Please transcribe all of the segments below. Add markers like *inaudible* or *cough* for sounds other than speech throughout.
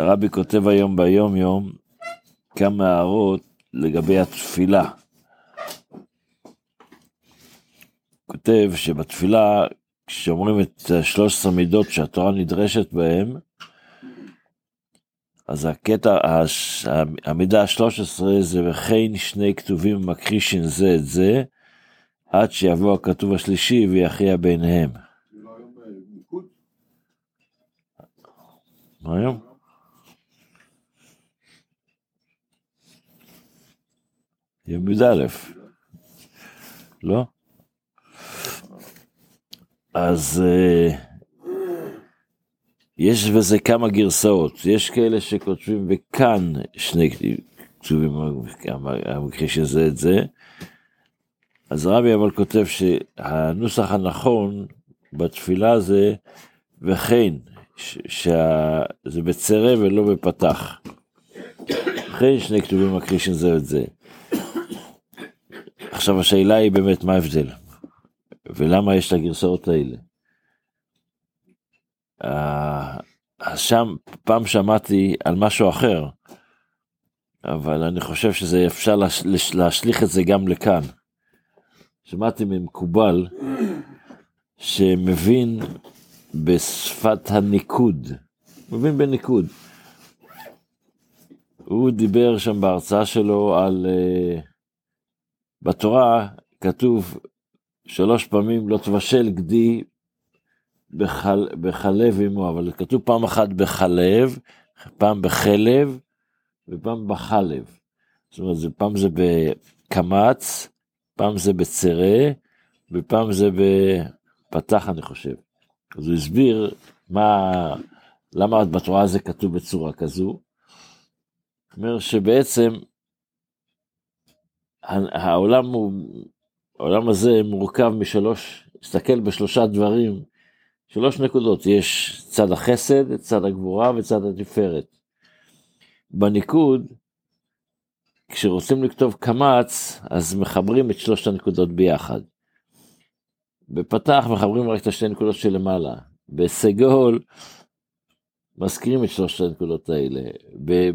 הרבי כותב היום ביום יום כמה הערות לגבי התפילה. כותב שבתפילה, כשאומרים את 13 מידות שהתורה נדרשת בהן, אז הקטע, המידה ה-13 זה וכן שני כתובים מקרישין זה את זה, עד שיבוא הכתוב השלישי ויכריע ביניהם. מה היום? י"א, לא? אז uh, יש בזה כמה גרסאות, יש כאלה שכותבים וכאן שני כתובים המקרה שזה את זה, אז רבי אבל כותב שהנוסח הנכון בתפילה זה וכן, שזה בצרה ולא בפתח. וכן שני כתובים מקרישין זה את זה. עכשיו השאלה היא באמת מה ההבדל, ולמה יש את הגרסאות האלה. אז שם פעם שמעתי על משהו אחר, אבל אני חושב שזה אפשר להשליך את זה גם לכאן. שמעתי ממקובל שמבין בשפת הניקוד, מבין בניקוד. הוא דיבר שם בהרצאה שלו על, uh, בתורה כתוב שלוש פעמים לא תבשל גדי בחל, בחלב עמו, אבל כתוב פעם אחת בחלב, פעם בחלב ופעם בחלב. זאת אומרת, זה, פעם זה בקמץ, פעם זה בצרה, ופעם זה בפתח, אני חושב. אז הוא הסביר מה, למה בתורה זה כתוב בצורה כזו. אומר שבעצם העולם הוא, העולם הזה מורכב משלוש, תסתכל בשלושה דברים, שלוש נקודות, יש צד החסד, צד הגבורה וצד התפארת. בניקוד, כשרוצים לכתוב קמץ, אז מחברים את שלושת הנקודות ביחד. בפתח מחברים רק את השתי נקודות שלמעלה. בסגול מזכירים את שלושת הנקודות האלה.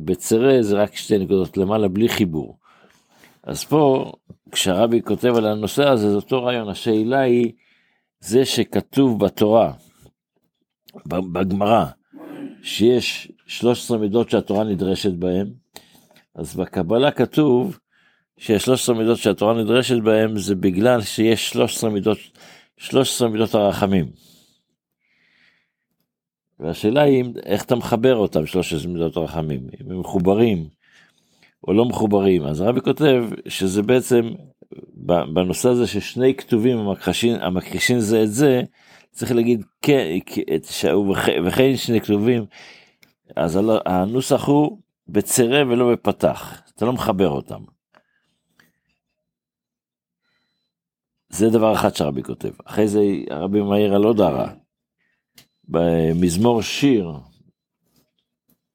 בצרה זה רק שתי נקודות למעלה בלי חיבור. אז פה, כשהרבי כותב על הנושא הזה, זה אותו רעיון. השאלה היא, זה שכתוב בתורה, בגמרא, שיש 13 מידות שהתורה נדרשת בהן, אז בקבלה כתוב ש-13 מידות שהתורה נדרשת בהן זה בגלל שיש 13 מידות 13 מידות הרחמים. והשאלה היא איך אתה מחבר אותם 13 מידות הרחמים, אם הם מחוברים או לא מחוברים. אז הרבי כותב שזה בעצם בנושא הזה ששני כתובים המכחישים, המכחישים זה את זה, צריך להגיד כן, וכן שני כתובים, אז הנוסח הוא בצרה ולא בפתח, אתה לא מחבר אותם. זה דבר אחד שהרבי כותב. אחרי זה הרבי מעיר על עוד הערה. במזמור שיר,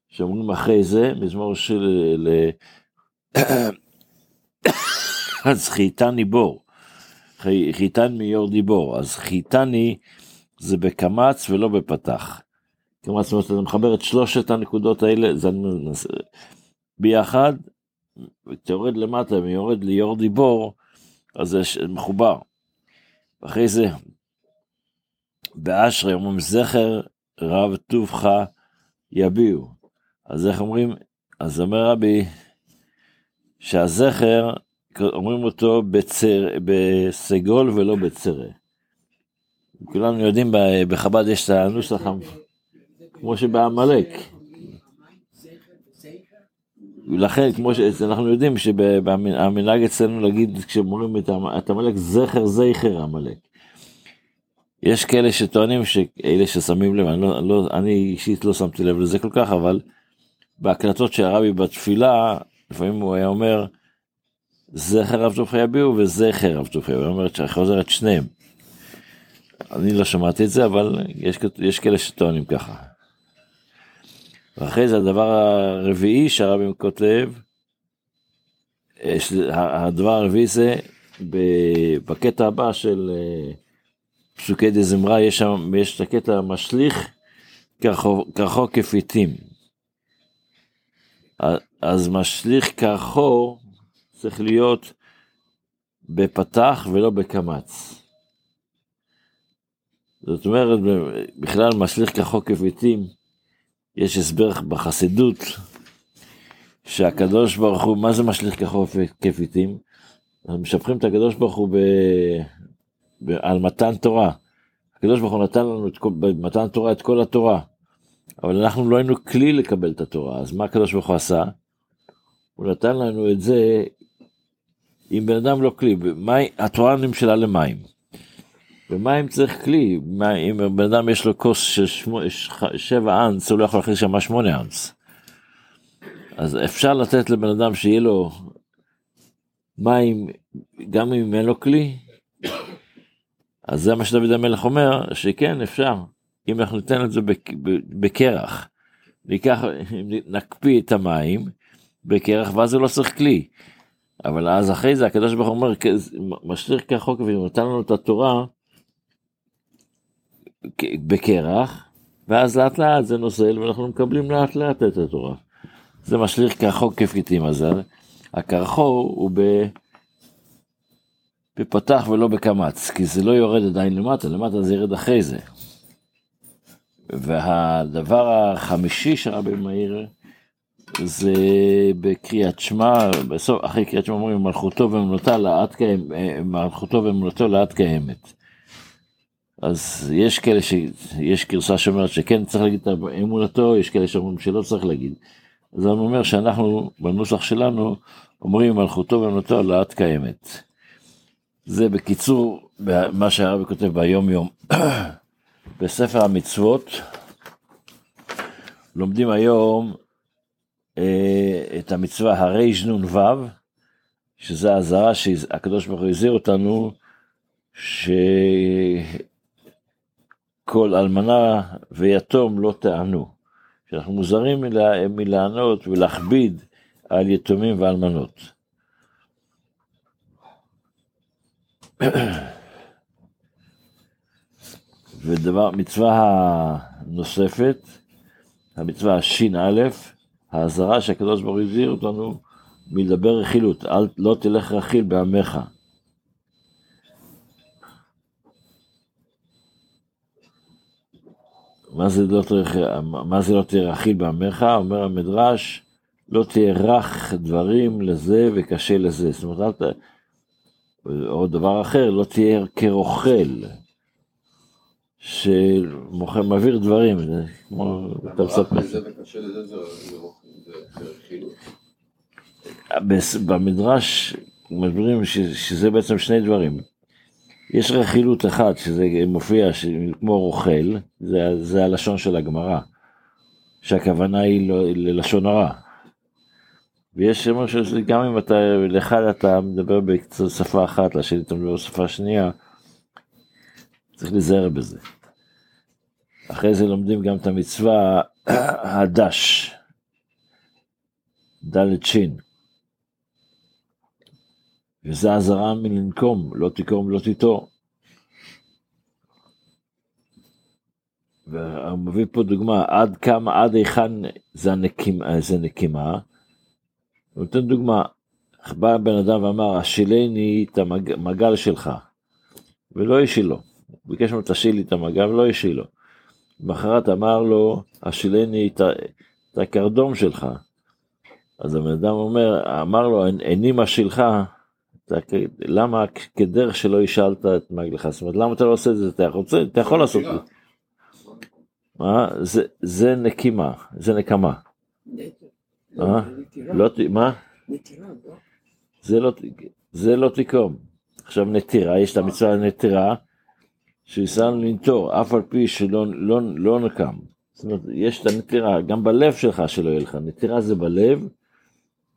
שאומרים אחרי זה, מזמור שיר. אז חייתני בור, חייתן מיור דיבור, אז חייתני זה בקמץ ולא בפתח. קמץ, זאת אומרת, אתה מחבר את שלושת הנקודות האלה, זה ביחד, אתה יורד למטה ויורד ליור דיבור, אז זה מחובר. אחרי זה, באשרי אומרים זכר רב טובך יביעו. אז איך אומרים? אז אומר רבי, שהזכר, אומרים אותו בצר, בסגול ולא בצרה. כולנו יודעים, בחב"ד יש את הנוסח, כמו שבעמלק. לכן, כמו שאנחנו יודעים שהמנהג אצלנו להגיד, כשאומרים את עמלק, זכר זכר עמלק. יש כאלה שטוענים שאלה ששמים לב, אני, לא, לא, אני אישית לא שמתי לב לזה כל כך, אבל בהקלטות של הרבי בתפילה, לפעמים הוא היה אומר, זכר רב טוב יביעו וזכר רב טוב יביעו, הוא אומר שחוזר את שניהם. אני לא שמעתי את זה, אבל יש, יש כאלה שטוענים ככה. ואחרי זה הדבר הרביעי שהרבי כותב, הדבר הרביעי זה בקטע הבא של אה, פסוקי דה זמרה, יש שם, יש את הקטע המשליך כרחו כפיתים. אז משליך כרחו צריך להיות בפתח ולא בקמץ. זאת אומרת, בכלל משליך כרחו כביתים, יש הסבר בחסידות, שהקדוש ברוך הוא, מה זה משליך כרחו כביתים? משבחים את הקדוש ברוך הוא ב... ב... על מתן תורה. הקדוש ברוך הוא נתן לנו את כל... במתן תורה את כל התורה, אבל אנחנו לא היינו כלי לקבל את התורה, אז מה הקדוש ברוך הוא עשה? הוא נתן לנו את זה אם בן אדם לא כלי, במי... התורה נמשלה למים. במים צריך כלי, אם בן אדם יש לו כוס של שמו, שבע אנס, הוא לא יכול להכניס שם שמונה אנס. אז אפשר לתת לבן אדם שיהיה לו מים, גם אם אין לו כלי, אז זה מה שדוד המלך אומר, שכן אפשר, אם אנחנו ניתן את זה בקרח, ניקח, נקפיא את המים בקרח ואז הוא לא צריך כלי. אבל אז אחרי זה הקדוש ברוך הוא אומר, משליך כחוק ונתן לנו את התורה בקרח, ואז לאט לאט זה נוזל ואנחנו מקבלים לאט לאט את התורה. זה משליך כחוק כפתים הזה. הקרחור הוא ב... בפתח ולא בקמץ, כי זה לא יורד עדיין למטה, למטה זה ירד אחרי זה. והדבר החמישי שרבי מאיר זה בקריאת שמע, בסוף, אחרי קריאת שמע אומרים מלכותו ואמונתו לאט קיימת, מלכותו ואמונתו לאט קיימת. אז יש כאלה שיש גרסה שאומרת שכן צריך להגיד את אמונתו, יש כאלה שאומרים שלא צריך להגיד. אז אני אומר שאנחנו בנוסח שלנו אומרים מלכותו ואמונתו לאט קיימת. זה בקיצור מה שהרבי כותב ביום יום. *coughs* בספר המצוות לומדים היום אה, את המצווה הרנ"ו, שזה האזהרה שהקדוש ברוך הוא הזהיר אותנו, שכל אלמנה ויתום לא תענו. שאנחנו מוזרים מלענות ולהכביד על יתומים ואלמנות. ודבר, מצווה הנוספת, המצווה הש"א, האזהרה שהקדוש ברוך הוא הזהיר אותנו מלדבר רכילות, אל, לא תלך רכיל בעמך. מה זה לא מה לא תהיה רכיל בעמך? אומר המדרש, לא תהיה רך דברים לזה וקשה לזה. זאת אומרת, או דבר אחר, לא תהיה כרוכל, שמעביר דברים, כמו אתה מספר. במדרש מסבירים שזה בעצם שני דברים. יש רכילות אחת שזה מופיע כמו רוכל, זה, זה הלשון של הגמרא, שהכוונה היא ללשון הרע. ויש משהו שגם אם אתה, לאחד אתה מדבר בשפה אחת, לשני אתה מדבר בשפה שנייה, צריך להיזהר בזה. אחרי זה לומדים גם את המצווה הדש, ד' שין. וזה אזהרה מלנקום, לא תקום, לא תיטור. והוא מביא פה דוגמה, עד כמה, עד היכן זה, הנקימה, זה נקימה. הוא נותן דוגמה, בא בן אדם ואמר, השילני את המגל שלך, ולא השילו. ביקש ממנו, תשיל לי את המגל, ולא השילו. למחרת אמר לו, השילני את הקרדום שלך. אז הבן אדם אומר, אמר לו, איני משילך, למה כדרך שלא השאלת את מגלך? זאת אומרת, למה אתה לא עושה את זה? אתה רוצה, אתה יכול לעשות את זה. מה? זה, זה נקימה, זה נקמה. מה? לא, מה? זה לא, זה לא תיקום. עכשיו נטירה, יש את המצווה לנטירה, שיסענו לנטור, אף על פי שלא לא, לא נקם. זאת אומרת, יש את הנטירה, גם בלב שלך שלא יהיה לך, נטירה זה בלב,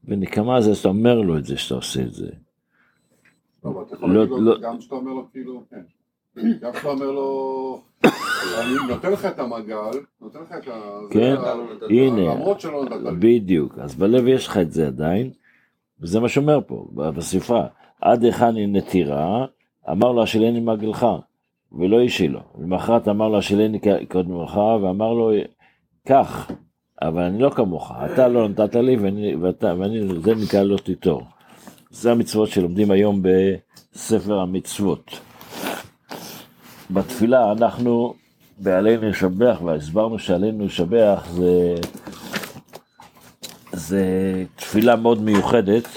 ונקמה זה שאתה אומר לו את זה, שאתה עושה את זה. לא, לא, גם כשאתה אומר לו כאילו, כן. גם כשאתה אומר לו, אני נותן לך את המעגל, נותן לך את ה... כן, הנה. בדיוק, אז בלב יש לך את זה עדיין, וזה מה שאומר פה, בספרה, עד היכן היא נטירה, אמר לו השילני מעגלך, ולא השילו. למחרת אמר לו השילני קודמך, ואמר לו, קח, אבל אני לא כמוך, אתה לא נתת לי ואני, ואתה, ואני, זה נקרא לא תיטור. זה המצוות שלומדים היום בספר המצוות. בתפילה אנחנו בעלינו לשבח, והסברנו שעלינו לשבח זה, זה תפילה מאוד מיוחדת,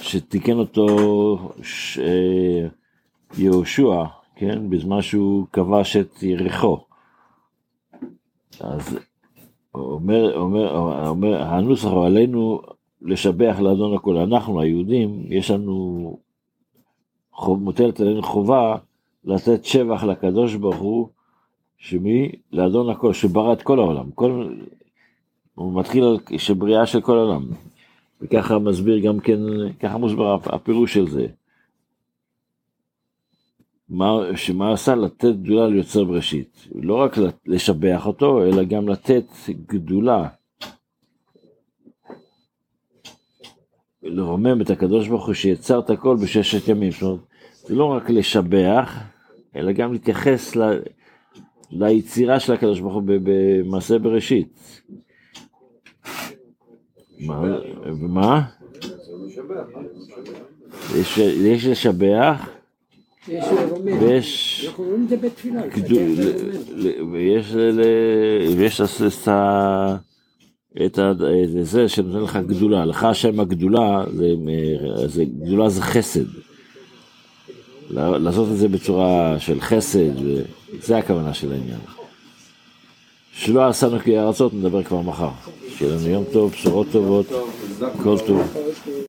שתיקן אותו ש... יהושע, כן, בזמן שהוא כבש את יריחו. אז אומר, אומר, אומר, הנוסח הוא עלינו לשבח לאדון הכל. אנחנו היהודים, יש לנו, מוטלת עלינו חובה לתת שבח לקדוש ברוך הוא, שמי? לאדון הכל, שברא את כל העולם. כל, הוא מתחיל על שבריאה של כל העולם. וככה מסביר גם כן, ככה מוסבר הפירוש של זה. מה, שמה עשה? לתת גדולה ליוצר בראשית. לא רק לשבח אותו, אלא גם לתת גדולה. לרומם את הקדוש ברוך הוא שיצר את הכל בששת ימים. זאת אומרת, זה לא רק לשבח, אלא גם להתייחס ל, ליצירה של הקדוש ברוך הוא במעשה בראשית. מה? יש לשבח. ויש, ויש, ויש את זה שנותן לך גדולה, לך השם הגדולה, זה, גדולה זה חסד. לעשות את זה בצורה של חסד, זה הכוונה של העניין. שלא עשינו כי ארצות, נדבר כבר מחר. שיהיה לנו יום טוב, בשורות טובות, כל טוב.